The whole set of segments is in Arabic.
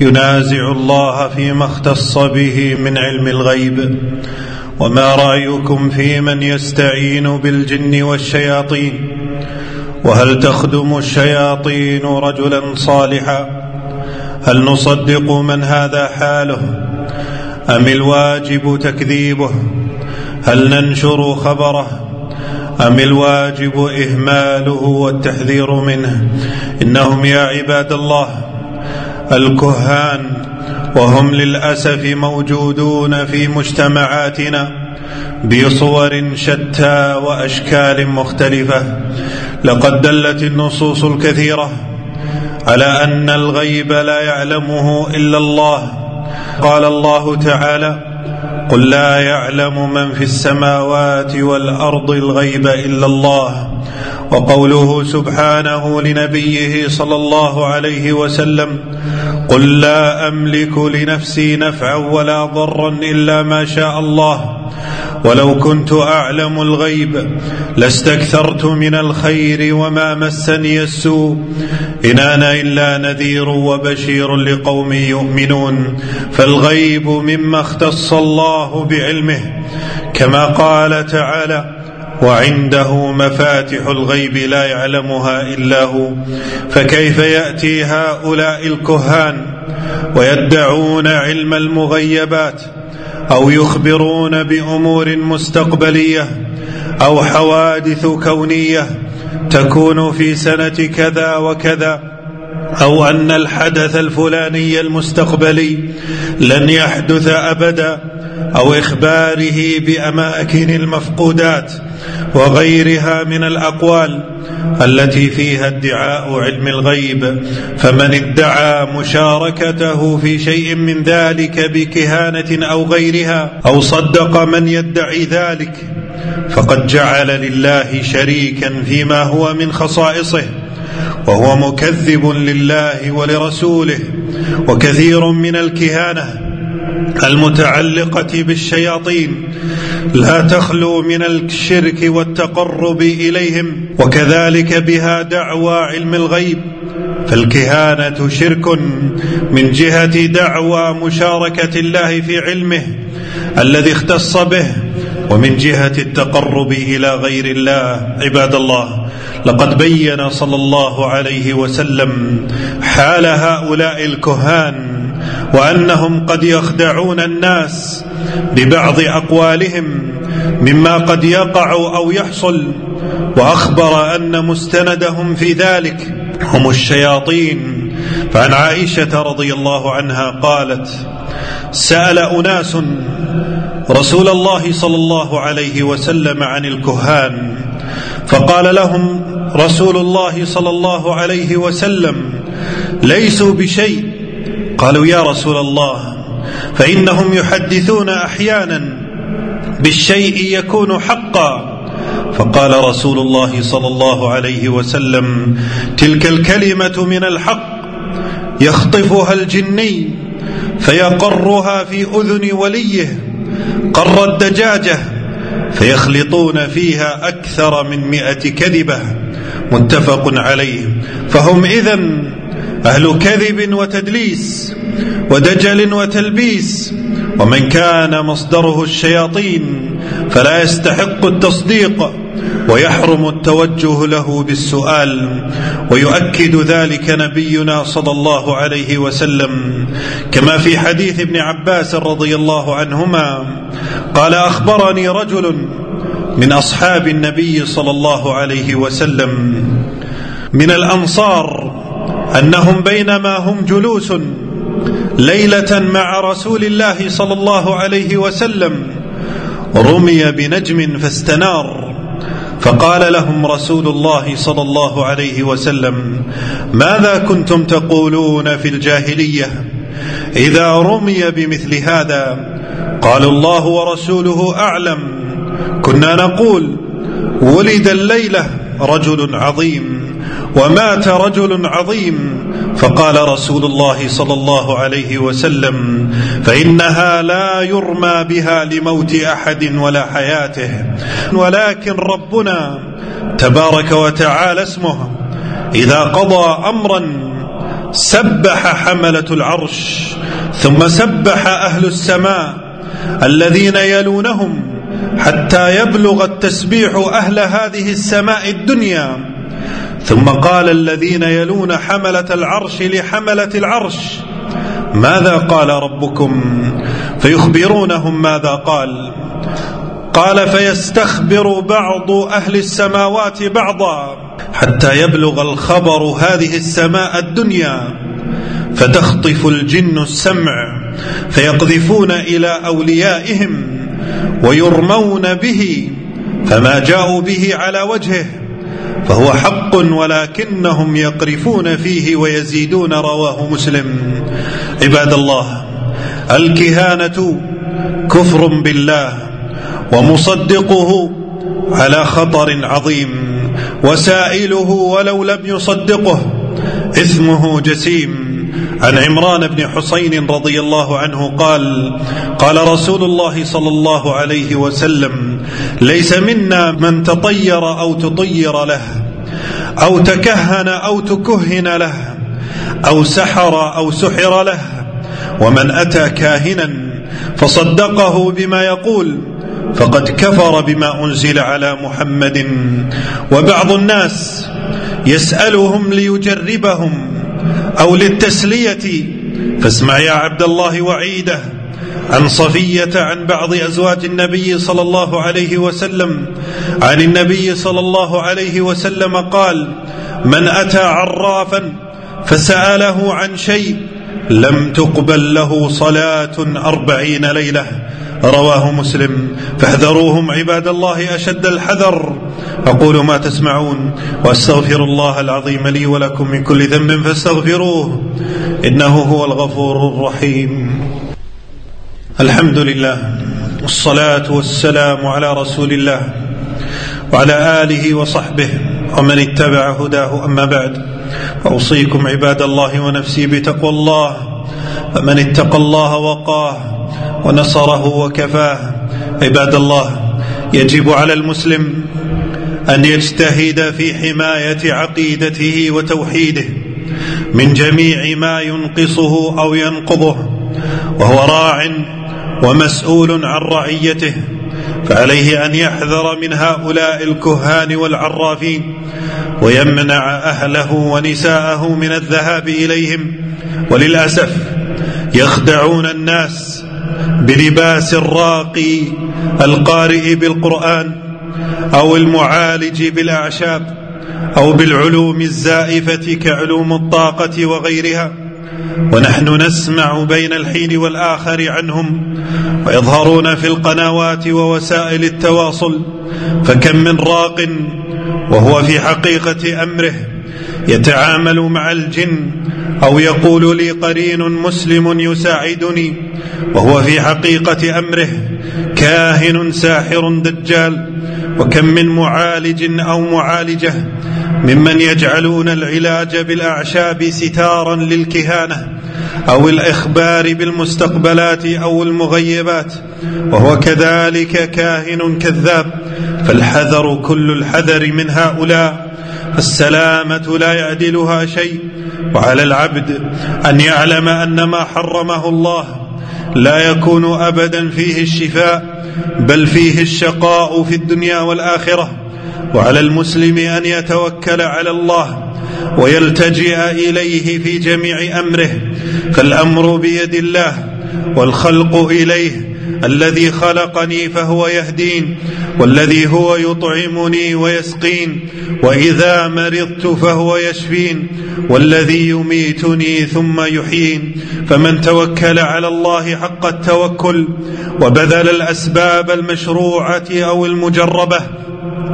ينازع الله فيما اختص به من علم الغيب. وما رأيكم في من يستعين بالجن والشياطين؟ وهل تخدم الشياطين رجلا صالحا؟ هل نصدق من هذا حاله؟ أم الواجب تكذيبه؟ هل ننشر خبره؟ أم الواجب إهماله والتحذير منه؟ إنهم يا عباد الله الكهان وهم للأسف موجودون في مجتمعاتنا بصور شتى وأشكال مختلفة. لقد دلت النصوص الكثيرة على أن الغيب لا يعلمه إلا الله. قال الله تعالى قل لا يعلم من في السماوات والأرض الغيب إلا الله وقوله سبحانه لنبيه صلى الله عليه وسلم قل لا أملك لنفسي نفعا ولا ضرا إلا ما شاء الله ولو كنت أعلم الغيب لاستكثرت من الخير وما مسني السوء. إن أنا إلا نذير وبشير لقوم يؤمنون. فالغيب مما اختص الله بعلمه. كما قال تعالى وعنده مفاتح الغيب لا يعلمها إلا هو. فكيف يأتي هؤلاء الكهان ويدعون علم المغيبات؟ أو يخبرون بأمور مستقبلية أو حوادث كونية تكون في سنة كذا وكذا أو أن الحدث الفلاني المستقبلي لن يحدث أبدا أو إخباره بأماكن المفقودات وغيرها من الأقوال التي فيها ادعاء علم الغيب. فمن ادعى مشاركته في شيء من ذلك بكهانة أو غيرها أو صدق من يدعي ذلك فقد جعل لله شريكا فيما هو من خصائصه وهو مكذب لله ولرسوله وكثير من الكهانة المتعلقة بالشياطين لا تخلو من الشرك والتقرب إليهم وكذلك بها دعوى علم الغيب. فالكهانة شرك من جهة دعوى مشاركة الله في علمه الذي اختص به ومن جهة التقرب إلى غير الله. عباد الله لقد بين صلى الله عليه وسلم حال هؤلاء الكهان وأنهم قد يخدعون الناس ببعض أقوالهم مما قد يقع أو يحصل وأخبر أن مستندهم في ذلك هم الشياطين. فعن عائشة رضي الله عنها قالت سأل أناس رسول الله صلى الله عليه وسلم عن الكهان فقال لهم رسول الله صلى الله عليه وسلم ليسوا بشيء قالوا يا رسول الله فإنهم يحدثون أحيانا بالشيء يكون حقا. فقال رسول الله صلى الله عليه وسلم تلك الكلمة من الحق يخطفها الجني فيقرها في أذن وليه قر الدجاجة فيخلطون فيها أكثر من مائه كذبة. متفق عليه. فهم اذا أهل كذب وتدليس ودجل وتلبيس ومن كان مصدره الشياطين فلا يستحق التصديق ويحرم التوجه له بالسؤال ويؤكد ذلك نبينا صلى الله عليه وسلم. كما في حديث ابن عباس رضي الله عنهما قال أخبرني رجل من أصحاب النبي صلى الله عليه وسلم من الأنصار أنهم بينما هم جلوس ليلة مع رسول الله صلى الله عليه وسلم رمي بنجم فاستنار. فقال لهم رسول الله صلى الله عليه وسلم ماذا كنتم تقولون في الجاهلية إذا رمي بمثل هذا؟ قالوا الله ورسوله أعلم. كنا نقول ولد الليلة رجل عظيم. ومات رجل عظيم. فقال رسول الله صلى الله عليه وسلم فإنها لا يرمى بها لموت أحد ولا حياته. ولكن ربنا تبارك وتعالى اسمه إذا قضى أمرا سبح حملة العرش ثم سبح أهل السماء الذين يلونهم حتى يبلغ التسبيح أهل هذه السماء الدنيا. ثم قال الذين يلون حملة العرش لحملة العرش ماذا قال ربكم؟ فيخبرونهم ماذا قال؟ قال فيستخبر بعض أهل السماوات بعضا حتى يبلغ الخبر هذه السماء الدنيا فتخطف الجن السمع فيقذفون إلى أوليائهم ويرمون به فما جاءوا به على وجهه. فهو حق ولكنهم يقرفون فيه ويزيدون رواه مسلم. عباد الله الكهانة كفر بالله ومصدقه على خطر عظيم وسائله ولو لم يصدقه إثمه جسيم. عن عمران بن حسين رضي الله عنه قال قال رسول الله صلى الله عليه وسلم ليس منا من تطير أو تطير له أو تكهن أو تكهن له أو سحر أو سحر له. ومن أتى كاهنا فصدقه بما يقول فقد كفر بما أنزل على محمد. وبعض الناس يسألهم ليجربهم أو للتسلية فاسمع يا عبد الله وعيده. عن صفية عن بعض أزواج النبي صلى الله عليه وسلم. عن النبي صلى الله عليه وسلم قال من أتى عرافا فسأله عن شيء لم تقبل له صلاة أربعين ليلة. رواه مسلم. فاحذروهم عباد الله أشد الحذر. أقول ما تسمعون وأستغفر الله العظيم لي ولكم من كل ذنب فاستغفروه. إنه هو الغفور الرحيم. الحمد لله والصلاة والسلام على رسول الله وعلى آله وصحبه ومن اتبع هداه. أما بعد فأوصيكم عباد الله ونفسي بتقوى الله فمن اتقى الله وقاه ونصره وكفاه. عباد الله يجب على المسلم أن يجتهد في حماية عقيدته وتوحيده من جميع ما ينقصه أو ينقضه وهو راع ومسؤول عن رعيته فعليه أن يحذر من هؤلاء الكهان والعرافين ويمنع أهله ونساءه من الذهاب إليهم وللأسف يخدعون الناس بلباس الراقي القارئ بالقرآن أو المعالج بالأعشاب أو بالعلوم الزائفة كعلوم الطاقة وغيرها. ونحن نسمع بين الحين والآخر عنهم ويظهرون في القنوات ووسائل التواصل فكم من راق وهو في حقيقة أمره يتعامل مع الجن أو يقول لي قرين مسلم يساعدني وهو في حقيقة أمره كاهن ساحر دجال وكم من معالج أو معالجة ممن يجعلون العلاج بالأعشاب ستارا للكهانة أو الإخبار بالمستقبلات أو المغيبات وهو كذلك كاهن كذاب فالحذر كل الحذر من هؤلاء السلامه لا يعدلها شيء وعلى العبد أن يعلم أن ما حرمه الله لا يكون أبدا فيه الشفاء بل فيه الشقاء في الدنيا والآخرة. وعلى المسلم أن يتوكل على الله ويلتجئ إليه في جميع أمره فالأمر بيد الله والخلق إليه الذي خلقني فهو يهدين والذي هو يطعمني ويسقين وإذا مرضت فهو يشفين والذي يميتني ثم يحيين. فمن توكل على الله حق التوكل وبذل الأسباب المشروعة أو المجربة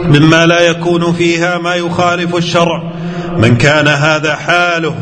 مما لا يكون فيها ما يخالف الشرع. من كان هذا حاله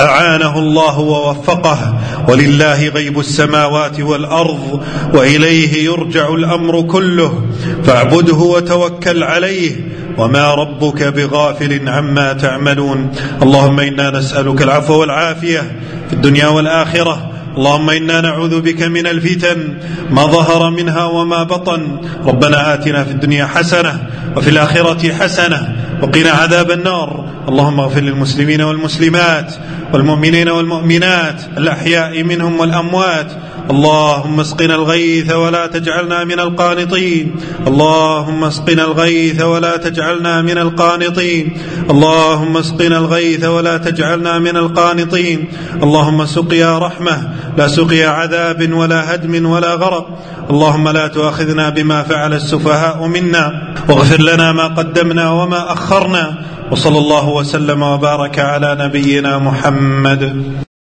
أعانه الله ووفقه. ولله غيب السماوات والأرض وإليه يرجع الأمر كله. فاعبده وتوكل عليه. وما ربك بغافل عما تعملون. اللهم إنا نسألك العفو والعافية في الدنيا والآخرة. اللهم إنا نعوذ بك من الفتن ما ظهر منها وما بطن. ربنا آتنا في الدنيا حسنة وفي الآخرة حسنة وقنا عذاب النار. اللهم اغفر للمسلمين والمسلمات والمؤمنين والمؤمنات الأحياء منهم والأموات. اللهم اسقنا الغيث ولا تجعلنا من القانطين. اللهم اسقنا الغيث ولا تجعلنا من القانطين. اللهم اسقنا الغيث ولا تجعلنا من القانطين. اللهم سقيا رحمة لا سقيا عذاب ولا هدم ولا غرق. اللهم لا تؤاخذنا بما فعل السفهاء منا. واغفر لنا ما قدمنا وما أخرنا. وصلى الله وسلم وبارك على نبينا محمد.